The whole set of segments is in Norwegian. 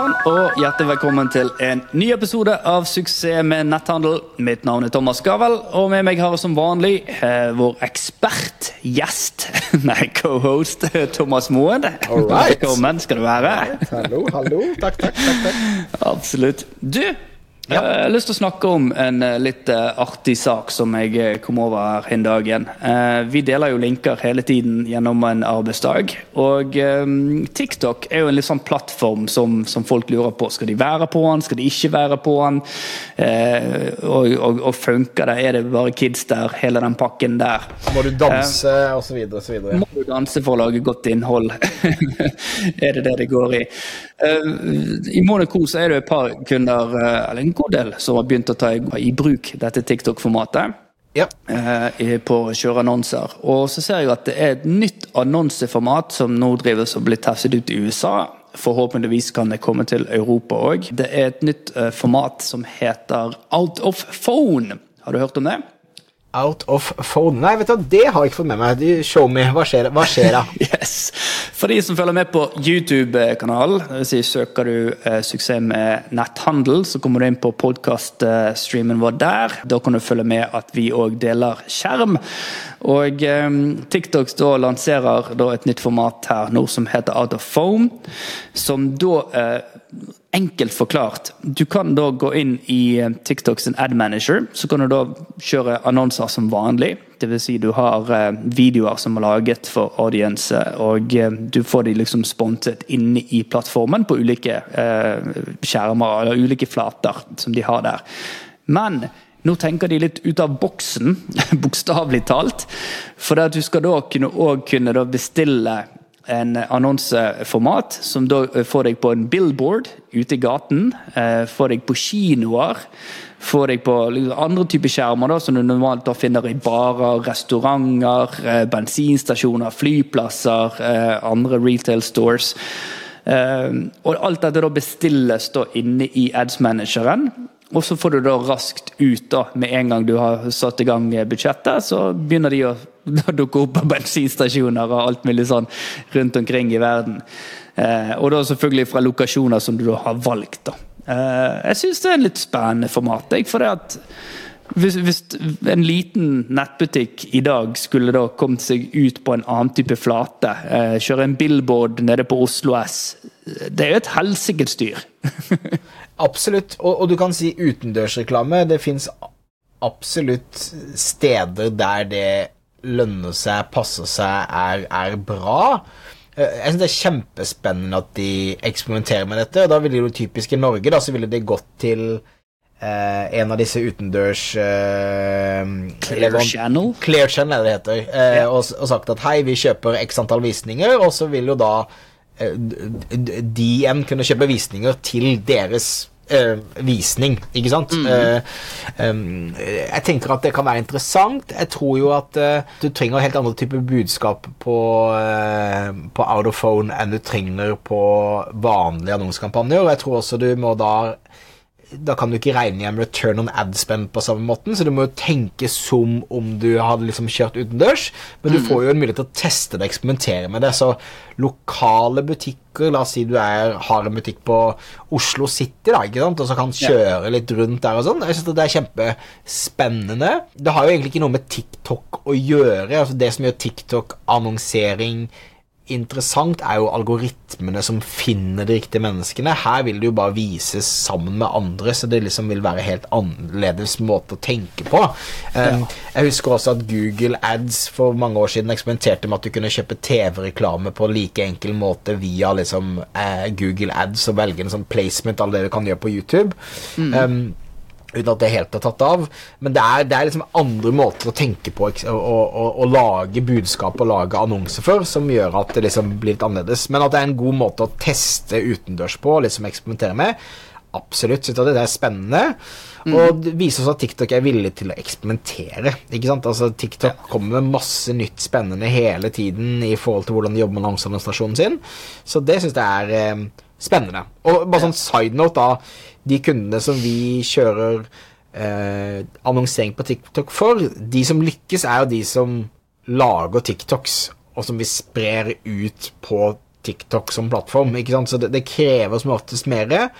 sann, og hjertelig velkommen til en ny episode av Suksess med netthandel. Mitt navn er Thomas Gavel, og med meg har jeg som vanlig eh, vår ekspertgjest, nei, cohost, Thomas Moen. Velkommen skal du være. Hallo, hallo. Takk, takk, takk. takk. Absolutt. Du, jeg har lyst til å snakke om en eh, litt eh, artig sak som jeg eh, kom over her en dag igjen. Eh, Vi deler jo linker hele tiden gjennom en arbeidsdag. Og eh, TikTok er jo en litt sånn plattform som, som folk lurer på. Skal de være på den, skal de ikke være på den? Eh, og, og, og funker det? Er det bare kids der, hele den pakken der? Må du danse, og så videre. Må du danse for å lage godt innhold? er det det det går i? Eh, I Monaco så er det et par kunder, eh, eller en god del, som har begynt å ta i, bruk dette TikTok-formatet. Ja. eh, på å kjøre annonser. Og så ser jeg at det er et nytt annonseformat som nå drives og blir testet ut i USA. Forhåpentligvis kan det komme til Europa òg. Det er et nytt eh, format som heter Out of Phone. Har du hørt om det? Out of phone. Nei, vet du det har jeg ikke fått med meg. Du, Show me. Hva skjer, hva skjer da? Yes. For de som følger med på YouTube-kanalen, vil si søker du eh, suksess med netthandel, så kommer du inn på podkast-streamen vår der. Da kan du følge med at vi òg deler skjerm. Og eh, TikTok da lanserer da et nytt format her nå som heter Out of Foam, som da eh, Enkelt forklart. Du kan da gå inn i eh, TikTok sin ad manager. Så kan du da kjøre annonser som vanlig. Dvs. Si du har eh, videoer som er laget for audience, og eh, du får de liksom sponset inne i plattformen på ulike skjermer eller ulike flater som de har der. Men nå tenker de litt ut av boksen, bokstavelig talt. For at du skal da kunne, kunne da bestille en annonseformat som da får deg på en billboard ute i gaten, eh, får deg på kinoer, får deg på andre typer skjermer da, som du normalt da finner i barer, restauranter, eh, bensinstasjoner, flyplasser, eh, andre retail stores. Og alt dette da bestilles da inne i ads-manageren. Og så får du da raskt ut, da, med en gang du har satt i gang budsjettet, så begynner de å dukke opp på bensinstasjoner og alt mulig sånn rundt omkring i verden. Eh, og da selvfølgelig fra lokasjoner som du da har valgt, da. Eh, jeg syns det er en litt spennende format, jeg, for det at hvis, hvis en liten nettbutikk i dag skulle da kommet seg ut på en annen type flate, eh, kjøre en billboard nede på Oslo S, det er jo et helsikes dyr. Absolutt. Og, og du kan si utendørsreklame. Det fins absolutt steder der det lønner seg, passer seg, er, er bra. Eh, Jeg synes Det er kjempespennende at de eksperimenterer med dette. og Da ville det typisk i Norge da, så ville det gått til eh, en av disse utendørs eh, Clear eller, Channel. Clear Channel er det det heter. Eh, og, og sagt at hei, vi kjøper x antall visninger, og så vil jo da de igjen kunne kjøpe visninger til deres Uh, visning, ikke sant? Mm. Uh, um, jeg tenker at det kan være interessant. Jeg tror jo at uh, du trenger helt andre typer budskap på, eh, på out of phone enn du trenger på vanlige annonsekampanjer. Jeg tror også du må da da kan du ikke regne hjem return on ad spend på samme måten, så du må jo tenke som om du hadde liksom kjørt utendørs, men du får jo en mulighet til å teste det og eksperimentere med det. Så lokale butikker, la oss si du er, har en butikk på Oslo City, da, ikke sant, og så kan kjøre litt rundt der og sånn. Jeg synes det er kjempespennende. Det har jo egentlig ikke noe med TikTok å gjøre. altså Det som gjør TikTok-annonsering interessant er jo algoritmene som finner de riktige menneskene. Her vil det jo bare vises sammen med andre, så det liksom vil være helt annerledes måte å tenke på. Um, Jeg husker også at Google Ads for mange år siden eksperimenterte med at du kunne kjøpe TV-reklame på like enkel måte via liksom eh, Google Ads og velge en sånn placement av det du kan gjøre på YouTube. Um, uten at det helt er tatt av. Men det er, det er liksom andre måter å tenke på å og, og, og, og lage budskap og lage annonser for, som gjør at det liksom blir litt annerledes. Men at det er en god måte å teste utendørs på, liksom eksperimentere med. Absolutt. Synes jeg det er spennende. Og det viser også at TikTok er villig til å eksperimentere. Ikke sant? Altså TikTok kommer med masse nytt spennende hele tiden i forhold til hvordan de jobber med annonseadministrasjonen sin. Så det syns jeg er eh, spennende. Og bare sånn side note, da. De kundene som vi kjører eh, annonsering på TikTok for, de som lykkes, er jo de som lager TikToks, og som vi sprer ut på TikTok som plattform, ikke sant? så det, det krever som oftest mer.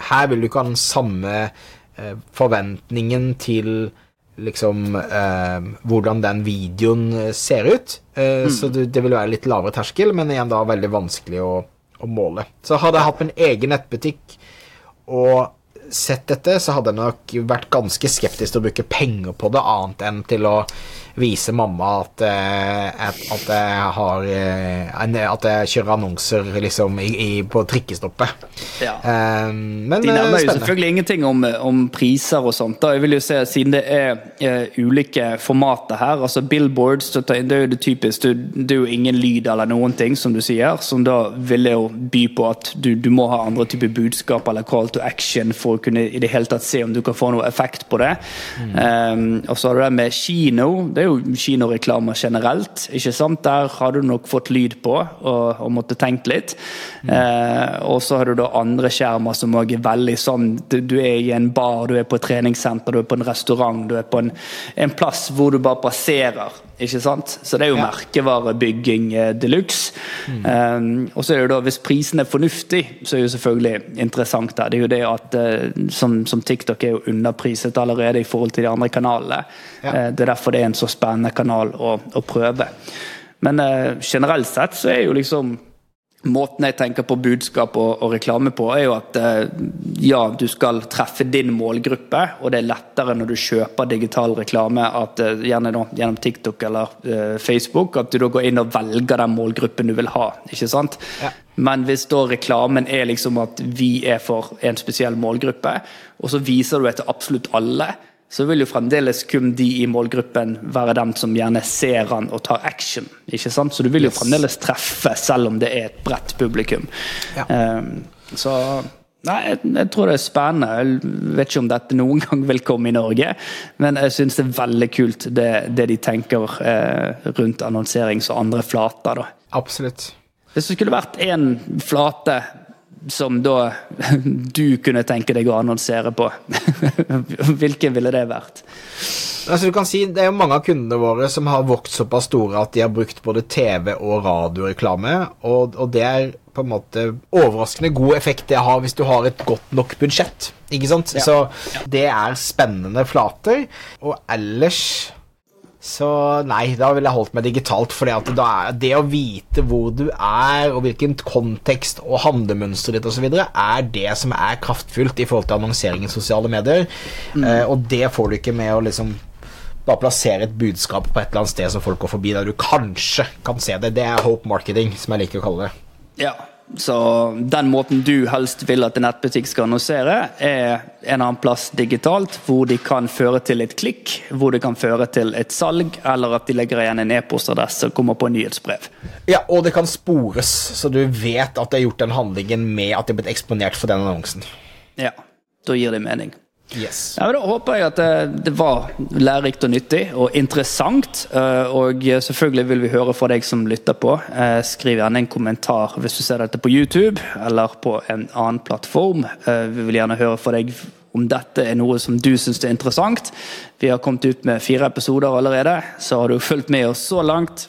Her vil du ikke ha den samme eh, forventningen til liksom eh, hvordan den videoen eh, ser ut. Eh, mm. Så det, det, vil være litt lavere terskel, men igjen da veldig vanskelig å, å måle. Så hadde jeg hatt min egen nettbutikk og sett dette, så hadde jeg nok vært ganske skeptisk til å bruke penger på det, annet enn til å vise mamma at, eh, at, jeg har eh, At jeg kjører annonser liksom i, i, på trikkestoppet. Ja. Um, men De nevner jo selvfølgelig ingenting om, om, priser og sånt. Da. Jeg vil jo se, Siden det er uh, ulike formater her, altså billboards Det er jo det typisk, det er jo ingen lyd eller noen ting, som du sier, som da vil jo by på at du, du må ha andre typer budskap eller call to action for å kunne i det hele tatt se om du kan få noe effekt på det. Mm. Um, og så har du det med kino. det er jo kinoreklamer generelt. ikke sant? Der har du nok fått lyd på og, og måtte tenkt litt. Mm. Uh, og så har du da andre skjermer som òg er veldig sånn du, du, er i en bar, du er på et treningssenter, du er på en restaurant, du er på en, en plass hvor du bare passerer. Ikke sant? Så det er jo ja. merkevarebygging eh, de luxe. Mm. Um, og så er det jo da, hvis prisen er fornuftig, så er det jo selvfølgelig interessant. Da. Det er jo det at uh, som, som, TikTok er jo underpriset allerede i forhold til de andre kanalene. Ja. Uh, det er derfor det er en så spennende kanal å, å prøve. Men uh, generelt sett så er jo liksom Måten jeg tenker på budskap og, og, reklame på, er jo at eh, ja, du skal treffe din målgruppe, og det er lettere når du kjøper digital reklame, at, eh, gjerne da, gjennom TikTok eller uh, Facebook, at du da går inn og velger den målgruppen du vil ha. ikke sant? Ja. Men hvis da reklamen er liksom at vi er for en spesiell målgruppe, og så viser du det til absolutt alle, så vil jo fremdeles kun de i målgruppen være dem som gjerne ser han og tar action. ikke sant? Så du vil jo fremdeles treffe, selv om det er et bredt publikum. Ja. Um, så Nei, jeg, jeg, tror det er spennende. Jeg vet ikke om dette noen gang vil komme i Norge, men jeg syns det er veldig kult det, det de tenker eh, rundt annonserings- og andre flater. da. Absolutt. Hvis det skulle vært én flate som da du kunne tenke deg å annonsere på, hvilken ville det vært? Altså du kan si, Det er jo mange av kundene våre som har vokst såpass store at de har brukt både TV- og radioreklame, og, og det er på en måte overraskende god effekt det har hvis du har et godt nok budsjett. Ikke sant? Ja. Så det er spennende flater. Og ellers så nei, da ville jeg holdt meg digitalt. For det å vite hvor du er, og hvilken kontekst og handlemønsteret ditt osv., er det som er kraftfullt i forhold til annonsering i sosiale medier. Mm. Eh, og det får du ikke med å liksom bare plassere et budskap på et eller annet sted som folk går forbi, der du kanskje kan se det. Det er hope marketing, som jeg liker å kalle det. Ja, så den måten du helst vil at en nettbutikk skal annonsere, er en annen plass digitalt, hvor de kan føre til et klikk, hvor det kan føre til et salg, eller at de legger igjen en e-postadresse og kommer på en nyhetsbrev. Ja, og det kan spores, så du vet at det har gjort den handlingen med at det har blitt eksponert for den annonsen. Ja, da gir det mening. Yes. Ja, men Da håper jeg at det, det, var lærerikt og nyttig og interessant. Eh, og selvfølgelig vil vi høre fra deg som lytter på. Eh, skriv gjerne en kommentar hvis du ser dette på YouTube eller på en annen plattform. Eh, vi vil gjerne høre fra deg om dette er noe som du syns er interessant. Vi har kommet ut med fire episoder allerede, så har du fulgt med oss så langt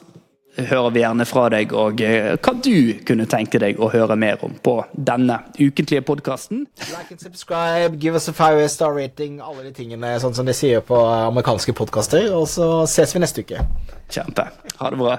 hører vi gjerne fra deg, og eh, hva du kunne tenke deg å høre mer om på denne ukentlige podkasten. Like and subscribe, give us a five star rating, alle de tingene sånn som de sier på amerikanske podkaster. Og så ses vi neste uke. Kjempe. Ha det bra.